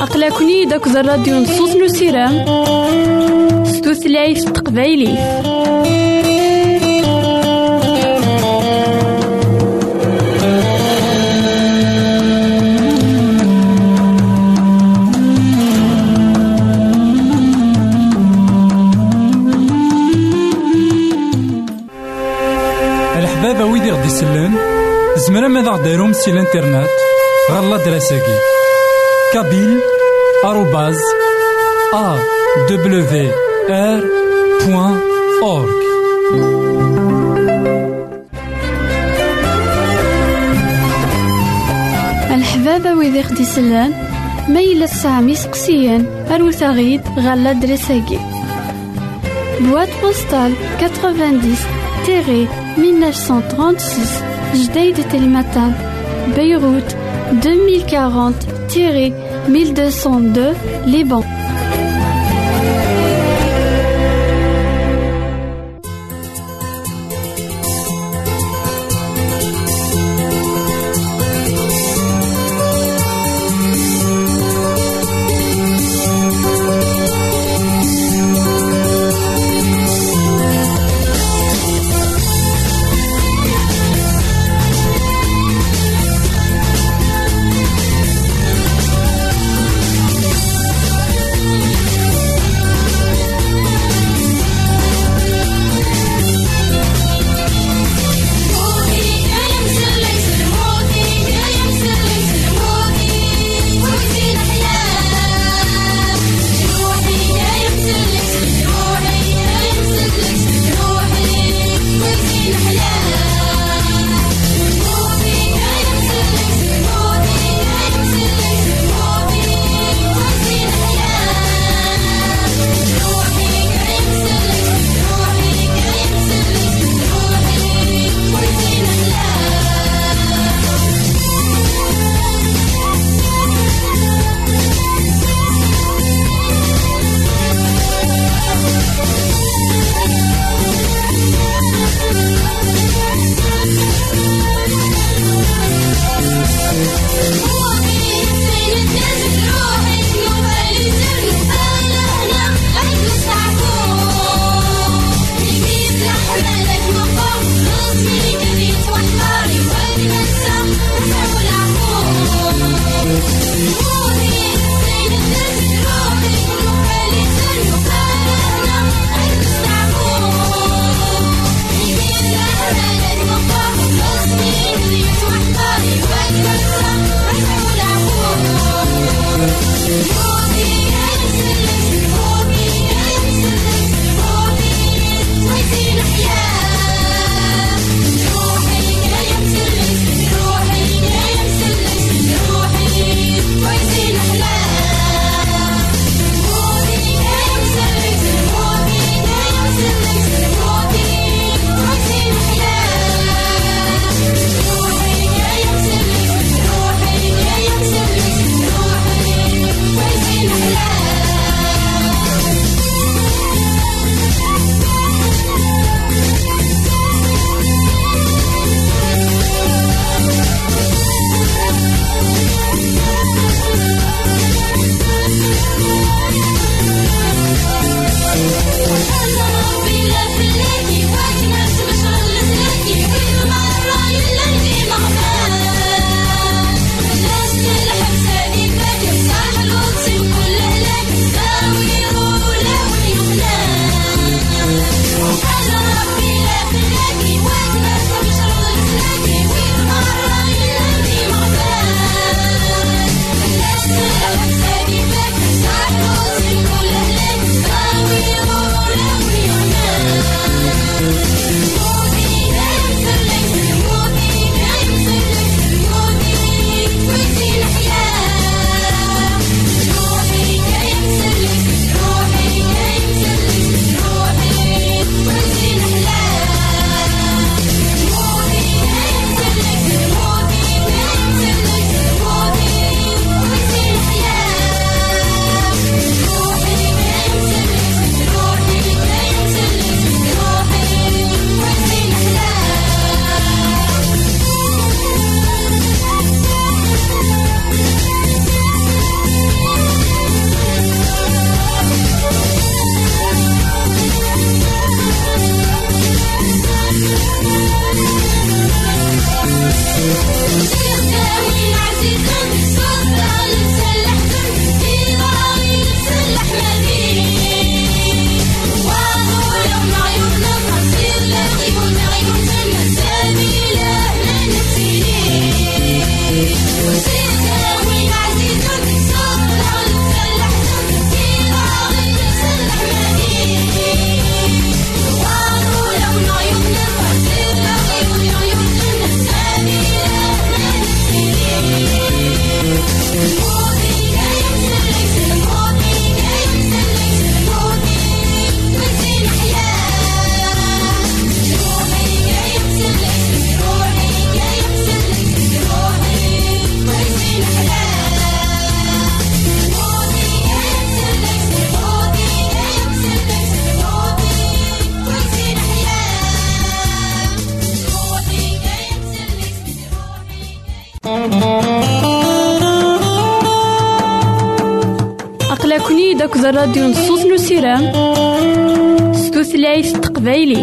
أقلكني داك الراديو نصوص نسيرام ستوثلايف تقبايلي. الحبابة ويدي غدي يسلن زمرا ماذا غديرهم سي الانترنت؟ غالا دراساكي. كابيل آروباز أ دبليو آر بوان أورك الحبابة ويدي خدي سلان ميلا سامي سقسيان أروثاغيد غالا دراساكي. Boîte postale 90-1936 Jdeï de Télématin Beyrouth 2040-1202 Liban الراديو نصوص نسيرام ستوثلايف تقبايلي.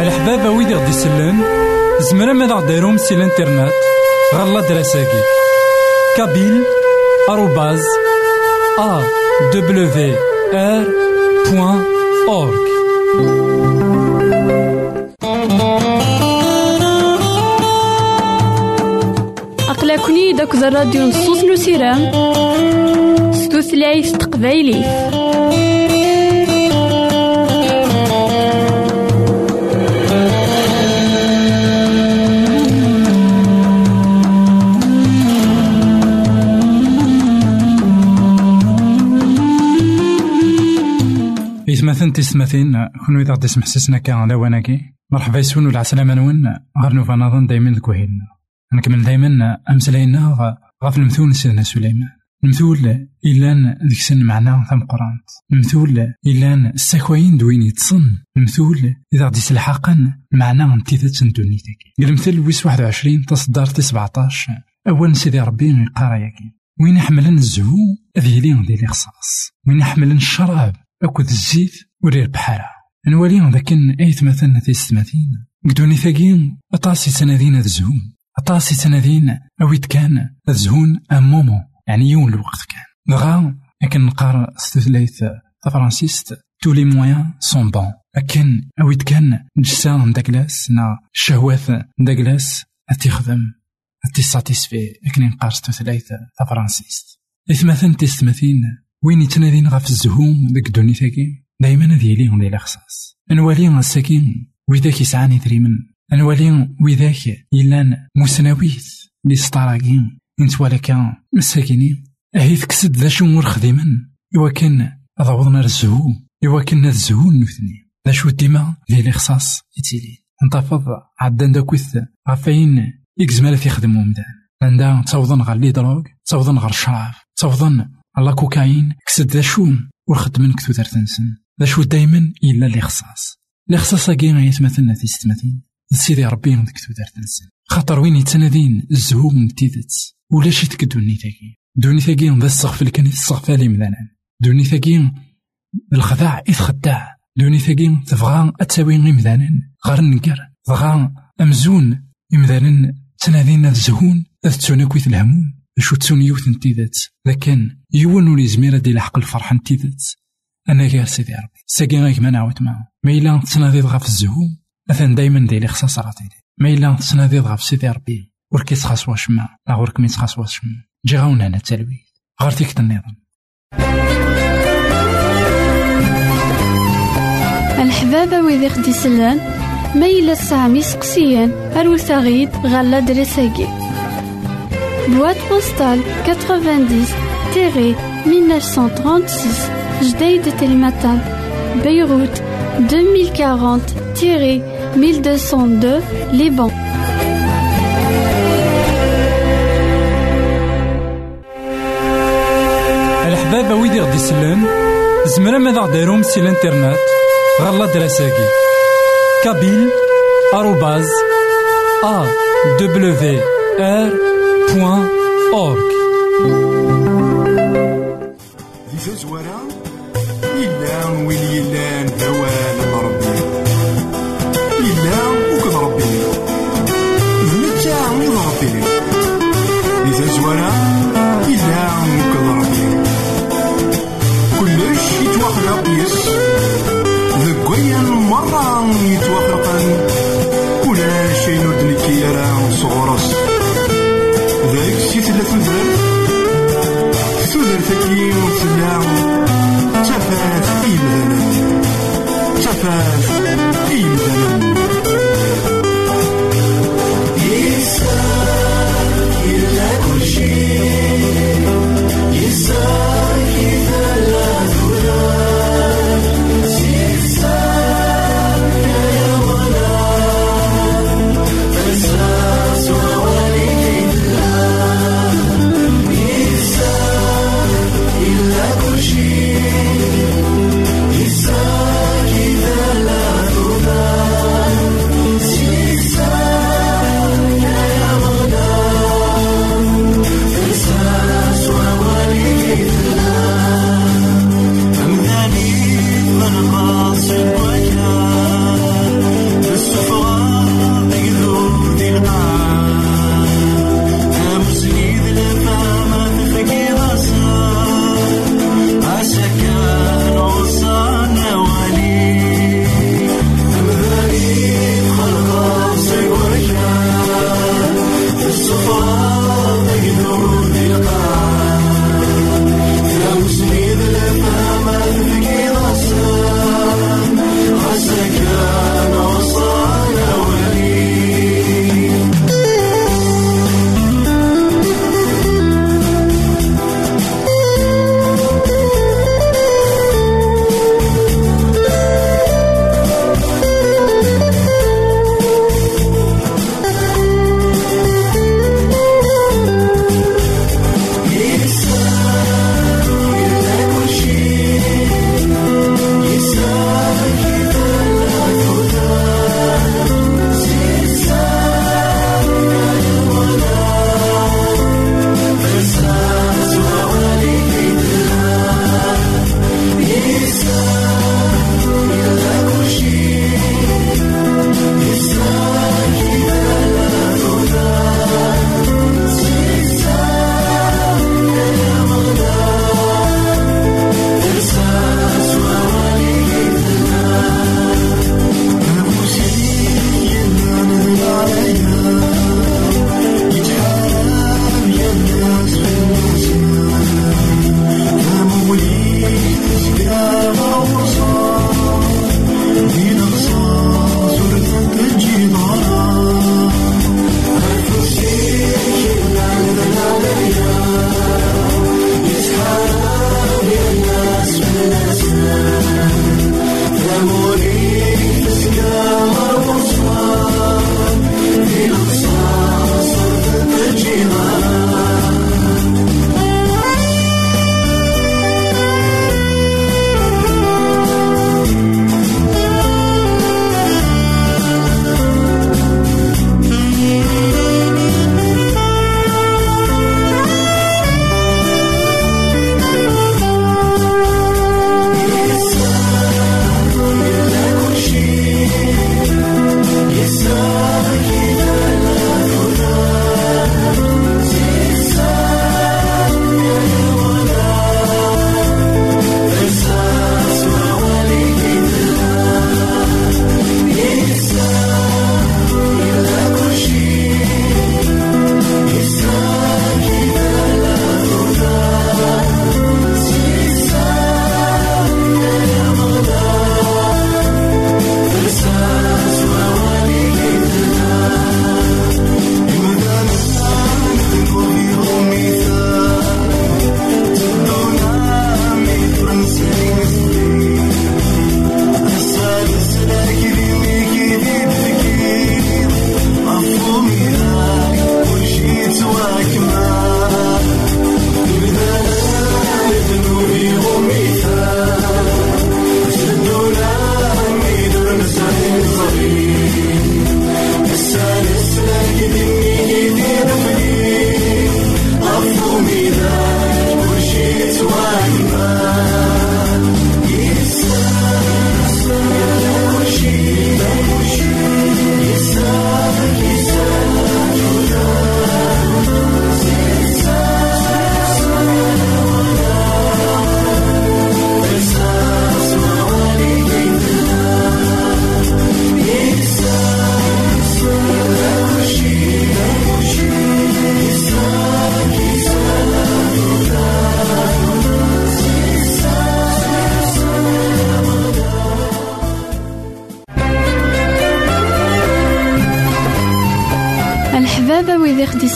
الحبابة ويدي غدي يسلن زمرا ماذا غديرهم سي الانترنت؟ غالا دراساكي. awr.org أقلكني داك الراديو نصوص نسيران ستوثلايف تقبايلي تسمثين كون إذا غدي سمح سسنا كا على وناكي مرحبا يسون ولا عسلامة نون غير نوفا نظن دايما ذكوهين نكمل دايما أمسلاينا غاف المثول سيدنا سليمان. المثول إلان ذيك سن معنا ثم قرانت. المثول إلان السكوين دوين يتصن. المثول إذا غدي سلحقا معنا انتيذات دونيتك. المثل ويس واحد وعشرين تصدر تسبعتاش أول سيدي ربي يقارا ياكي. وين حملن الزهو؟ ذي لي غدي خصاص وين حملن الشراب؟ أكد الزيت؟ ورير بحارة. نوالي ذاك أيت مثلا في السماتين قدوني ثاقين أطاسي سنادين الزهون. أطاسي سنادين أويت كان الزهون أمومو يعني يوم الوقت كان. دغا لكن نقار استثليت فرانسيست. تو لي مويان سون بون لكن أويت كان جسان داكلاس نا الشهوات داكلاس أتيخدم أتي ساتيسفي. لكن نقار استثليت فرانسيست. إثمثن تستمثين وين يتنادين غاف الزهوم ديك دونيتاكي دايما هذه لي غدي خصاص. نوالي الساكين ويداك يسعاني دريمن نوالي ويداك يلان مسناويت لي سطاراكين نتوالا كان مساكينين أهي تكسد ذا شو مور خديمن إوا كان ضوضنا الزهو إوا كان الزهو نوثني. ذا شو ديما لي خصاص. يتيلي نتفض عدان داكوث غافاين يكزمال في خدمو مدان عندها تصوضن غير لي دروغ تصوضن غير الشراب تصوضن الله كوكايين كسد ذا شو ورخد كتو تنسن. ذا شو دايما إلا لي خصاص لي خصاص كي غيتمثلنا في ستمثين سيدي ربي كتو تنسن خاطر وين يتنادين الزهوم من تيدت؟ ولا شي تكدوني تاكي. دوني ثاقي ذا السقف اللي كان السقف لي مذانا دوني ثاقي الخداع إتخداع دوني ثاقي تبغى أتساوي غي مذانا غير نكر بغا أمزون إمذانا تنادين الزهون أذ تسوناكويت الهموم. شو تسون يوث نتيذات لكن ولي زميرة دي لحق الفرح نتيذات أنا غير سيدي ربي. ساقي غيك ما نعاود معاه ما إلا تسناديض غاف الزهو مثلا دايما دايلي خصاص راتيلي ما إلا تسناديض غاف سيدي ربي وركي تخاص واش ما لا ورك مي تخاص واش ما. جي غاونا هنا التلويث. غير فيك النظام الحبابة ويدي خدي سلان ما إلا سامي سقسيان أروثاغيد غالا دريساكي. Boîte postale 90-1936 Jdeï de Télématin Beyrouth 2040-1202 Liban. الحبابة ويدي غدي يسلن زمرا ماذا غديرهم سي الإنترنت غالا دراساكي. كابيل آروباز arrobas awr.org Di tazwara yella win yellan hawal Ṛebbi yella uked Ṛebbi d netta i d Ṛebbi di tazwara yella uked Ṛebbi kullec yettwaxleq yes deg wayen merra yettwaxelqen ulac ayen ur d-nekki ara sɣur-s deg-s i tella tudert Love.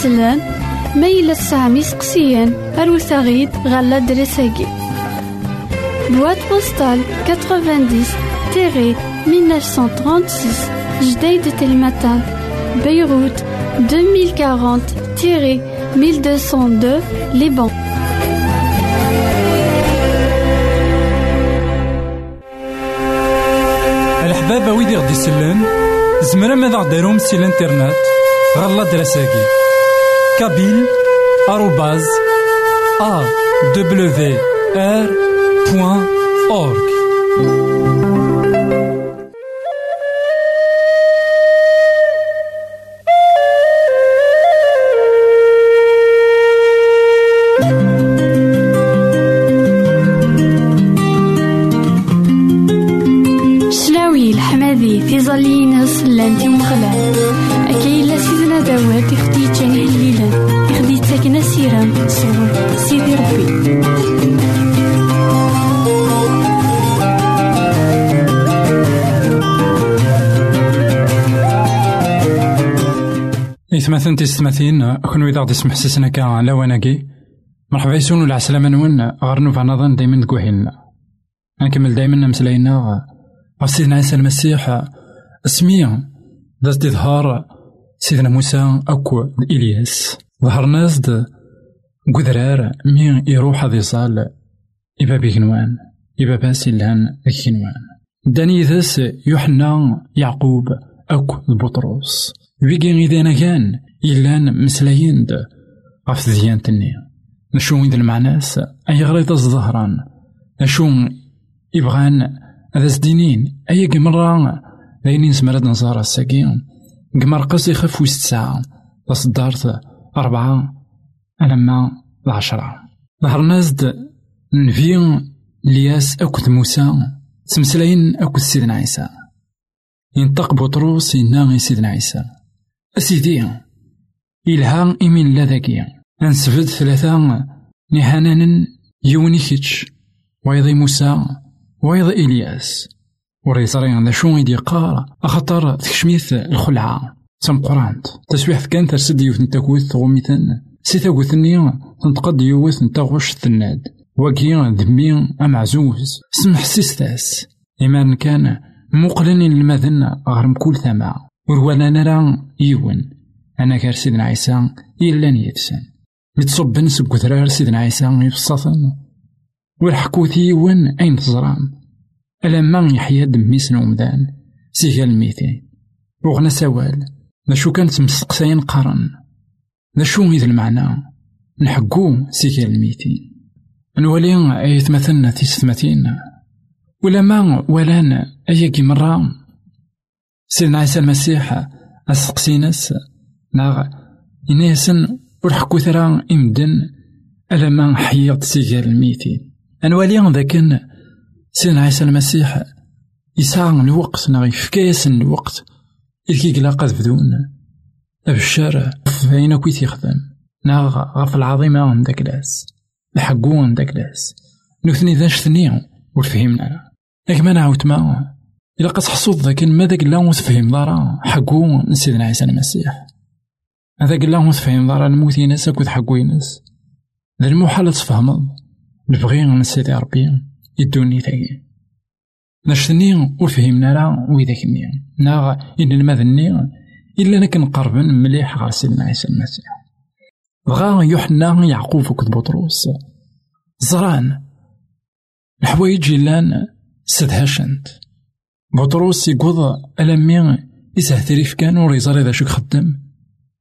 سلان ميلا سامي سقسيان أروثاغيد غالا دريساكي. بواد بوستال 90 تيري 1936 جديد تلمتان بيروت 2040 تيري 1202 لبنان الحبابة ويدي غدي سلان زمرا ماذا غديرهم سي الانترنت غالا دراساكي كابيل إثماثن تيستماثين كون إذا غدي سمح سيسنا كا لواناكي. مرحبا يسون العسلامة نون غير نوفا نظن دايما تكوهيلنا نكمل دايما مسلاينا غف سيدنا عيسى المسيح اسمي داز إظهار سيدنا موسى أكو إلياس. ظهر ناس د قدرار مين يروح هذي صال. إبا بيكنوان إبا باسي لأن كنوان داني ذاس يوحنا يعقوب أكو بطرس بيجي إذا كان إلان مسلايين د غف ديانتني نشو إذا المعناس أي غريض الزهران نشو يبغان هذا سدينين أي مرة لين نسمر نزار الساقين قمر قصي يخف ويست ساعة تصدرت أربعة أنا ما العشرة ظهر نازد نفين لياس أكد موسى تمسلاين أكد سيدنا عيسى ينطق بطروس ينام سيدنا عيسى أسيدي. إلها إمين لا ذكي نسفد ثلاثة. نهانان يوني كيتش. ويضي موسى. ويضي إلياس. وريزري ذا شو يدي قار. أخطر تكشميث الخلعة. تم قرانت تسويح كان ترسد يوث نتاكوث غميثن سي تاكوثني تنتقد يوث نتاغوش ثناد. وكي ذمي أمعزوز. سمح سيستاس. إما كان مقلن المذن غير مكول وروانا نرى يون أنا كار سيدنا عيسى إلا يفسن متصبن سكوثرار سيدنا عيسى يفصفن والحكوثي يون أين تزران ألما يحيا دميس نومدان سيغال الميتين وغنا سوال نشو كانت مسقساين قرن نشو إذا المعنى نحقو سيغال الميتين نولي أي مثلنا تيستماتين ولا ما ولان أياكي مرة سيدنا عيسى المسيح أسقسينس ناغ إنيسن ورحكو ثرا إمدن ألا ما حيات سيغال الميتين أنوالي ذاكن سيدنا عيسى المسيح. يسعى الوقت ناغ يفكاس الوقت. إذ كي قد بدون. أبشر فاين كويت يخدم. ناغ غف العظيمة عند كلاس الحقو عند كلاس نوثني ذاش ثنيا وفهمنا لكن ما نعاود ما إلا قد حصود ذاك ما ذاك لا دارا حقو سيدنا عيسى المسيح هذاك لا وتفهم دارا نموت يناس أكود حقو يناس ذا المحال تفهمض نبغي من سيدي ربي. يدوني ثاقي نشتني وفهمنا راه ويداك النية ناغ إن المذني إلا نك نقربن مليح غير سيدنا عيسى المسيح بغا يوحنا يعقوب وكد بطروس زران. الحوايج لأن سدهاشنت بطروس يقوض ألمي يسهتريف كان وريزاري ذا شك خدم.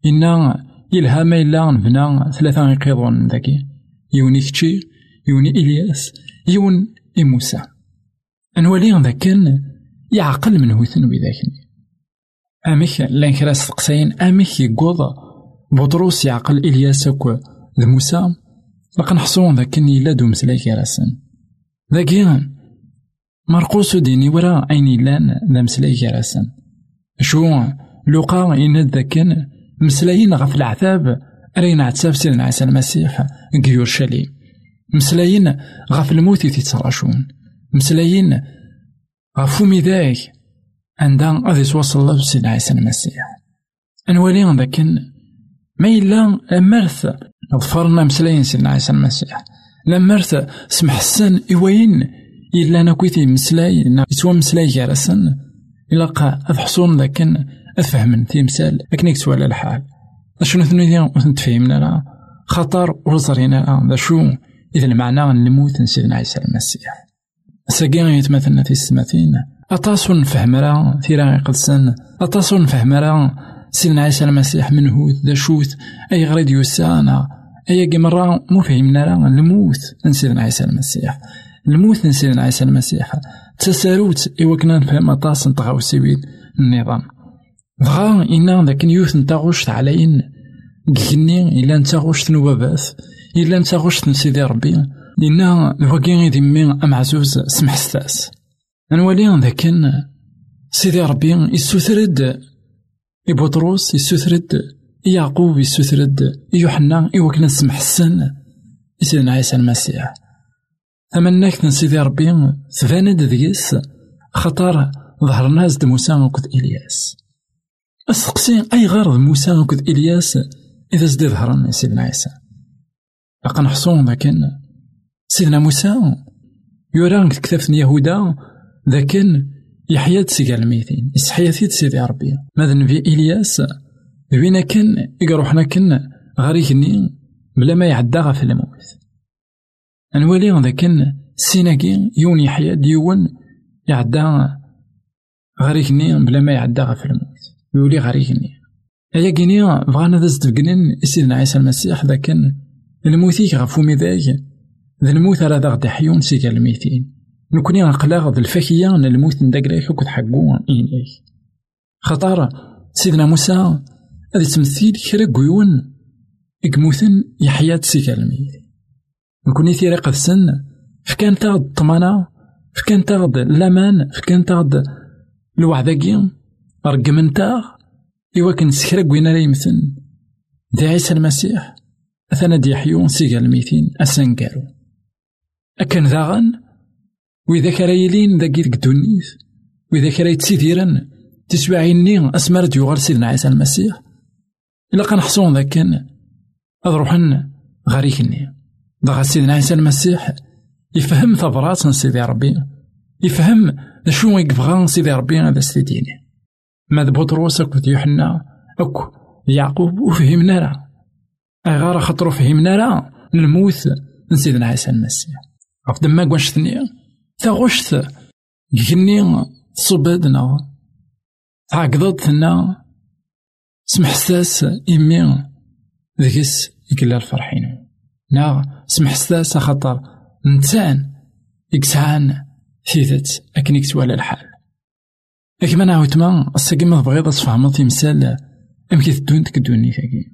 إنا يلها ما إلا نبنا ثلاثة يقيضون ذاكي. يوني كتشي يوني إلياس يون إموسى. أنوالي ذا كان يعقل من هوثن بذاك أميك لأن كرا سقساين أميك يقوض بطروس يعقل إلياس أكو ذا موسى لقد نحصون ذا كان يلا دوم سلاي كراسن مرقوس ديني ورا أين لأن ذا مسلاي كراسن شو لوقا إن ذا كان مسلايين غف العذاب رين عتساف سيدنا عيسى المسيح كيورشليم. مسلايين غف الموت تيتصراشون مسلايين غف ميداك عندها غادي توصل الله سيدنا عيسى المسيح. أنوالي ذاك ما إلا مرث. ظفرنا مسلاين سيدنا عيسى المسيح. مرث سمح السن إوين إلا أنا كويتي مسلاي يتوا مسلاي جارسن إلا قا أفحصون ذاك أفهمن تيمسال أكن يكتوا على الحال أشنو ثنو نتفهمنا لا خطر وزرينا ذا شو إذا المعنى نموت سيدنا عيسى المسيح ساقي يتمثلنا في السماتين أطاسو نفهم راه ثيرا يقدسن أطاسو نفهم راه سيدنا عيسى المسيح من هو ذا شوت أي غريد يوسانا أي مرة مو فهمنا راه الموت سيدنا عيسى المسيح الموت سيدنا عيسى المسيح. تساروت إوا كنا نفهم أطاس نطغاو سيويد النظام. بغا إنا ذاك نيوث نتا علينا كني إلا نتا غوشت نوابات إلا نتا غوشت نسيدي ربي. لأن الواقي غيدي مي أمعزوز سمح ستاس. نولي ذاك سيدي ربي يسوثرد بطروس يسوثرد يعقوب يسوثرد يوحنا إوا سمح السن سيدنا عيسى المسيح. أمناك سيدي ربي تباند ديس خطر ظهر ناس د موسى وكد إلياس. أسقسي أي غرض موسى وكد إلياس إذا زدي ظهرن سيدنا عيسى. لقا نحصون لكن سيدنا موسى يوران كتاب يهودا لكن يحيى تسيقى الميتين. يسحياثي سيدي ربي. ماذا النبي إلياس؟ بينا كن يقروحنا كن غريكني بلا ما يعدى في الموت. نولي لكن سيناكي يون يحيى ديون يعدى غريكني بلا ما يعدى في الموت. يولي غريكني. أيا كينيا بغانا ذا زدفقنن سيدنا عيسى المسيح ذا كان الموتيك غفو ميداك ذا الموت راه ذا غدا حيون سيكا الميتين نكوني غنقلاغ ذا الفاكية ن الموت نداكراك وكد حقو إينيك خطار سيدنا موسى هذا تمثيل كرا قيون إكموثن يحيا سيكا الميتين نكوني ثيرا قدسن فكان تاغد الطمانة فكان تاغد الأمان فكان تاغد الوعداكي رقمنتاغ إوا كان سكرا كوين راه يمثل دي عيسى المسيح أثنى دي حيون سيغا الميتين أسنكارو أكن ذاغن وإذا كان يلين ذاكي ديك الدنيث وإذا كان يتسيديرن تسبعيني أسمار ديوغال سيدنا عيسى المسيح. إلا كنحصون ذاك كان أضروحن غاريكني. ضغا سيدنا عيسى المسيح. يفهم ثبرات سيدي ربي. يفهم شو يبغى سيدي ربي هذا سيديني ماذ بطروس أكو يوحنا. أكو. يعقوب وفهمنا راه غار خاطرو فهمنا راه الموت من سيدنا عيسى المسيح. غف دما كواشتني تاغوشت كني صبادنا عقدتنا. سمح ساس إمي ذكس يكلا الفرحين. نا سمح ساس خاطر نتان. يكسعان ثيثت أكن يكتوالى الحال. كيما نعاود ما الساقي ما تبغيض تفهمض تمثال أمكي تدون تك الدوني ثاقي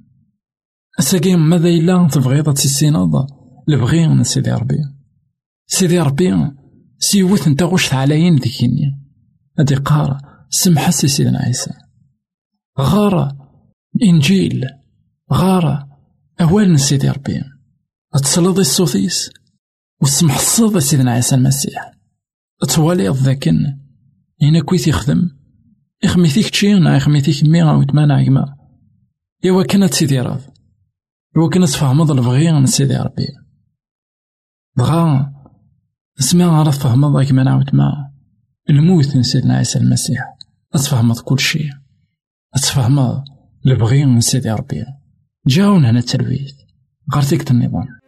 الساقي ماذا إلا تبغيض تسيناض لبغي من سيدي ربي. سيدي ربي سيوث نتا غوش عليين ذيكيني. هادي قارة. سمح سيدنا عيسى. غارة. إنجيل. غارة. أوال سيدي ربي. تسلضي الصوتيس وسمح الصوت سيدنا عيسى المسيح. توالي ذاكن هنا كويت يخدم. يخميتيك تشي نا يخميتيك مي عاود ما نعيما إوا كانت سيدي راض. إوا كانت تفهمض البغي من سيدي ربي. بغا. اسمع عرف فهمض كيما نعاود ما الموت من سيدنا عيسى المسيح. أتفهمض كل شيء. أتفهمض البغي من سيدي ربي. جاون هنا التلويث. غارتيك النظام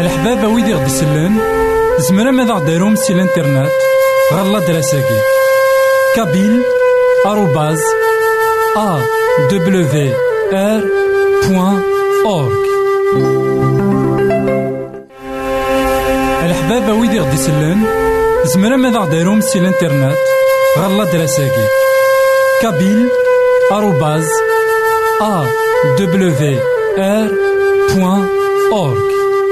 الحباب ويدي غدي سلان زمرا ماذا غديرهم سي الانترنت غالا دراساكي كابيل آروباز أ دبليو آر بوان أورك الحبابة ويدي غدي يسلن زمرا ماذا غديرهم سي الانترنت غالا دراساكي كابيل آروباز أ دبليو آر بوان أورك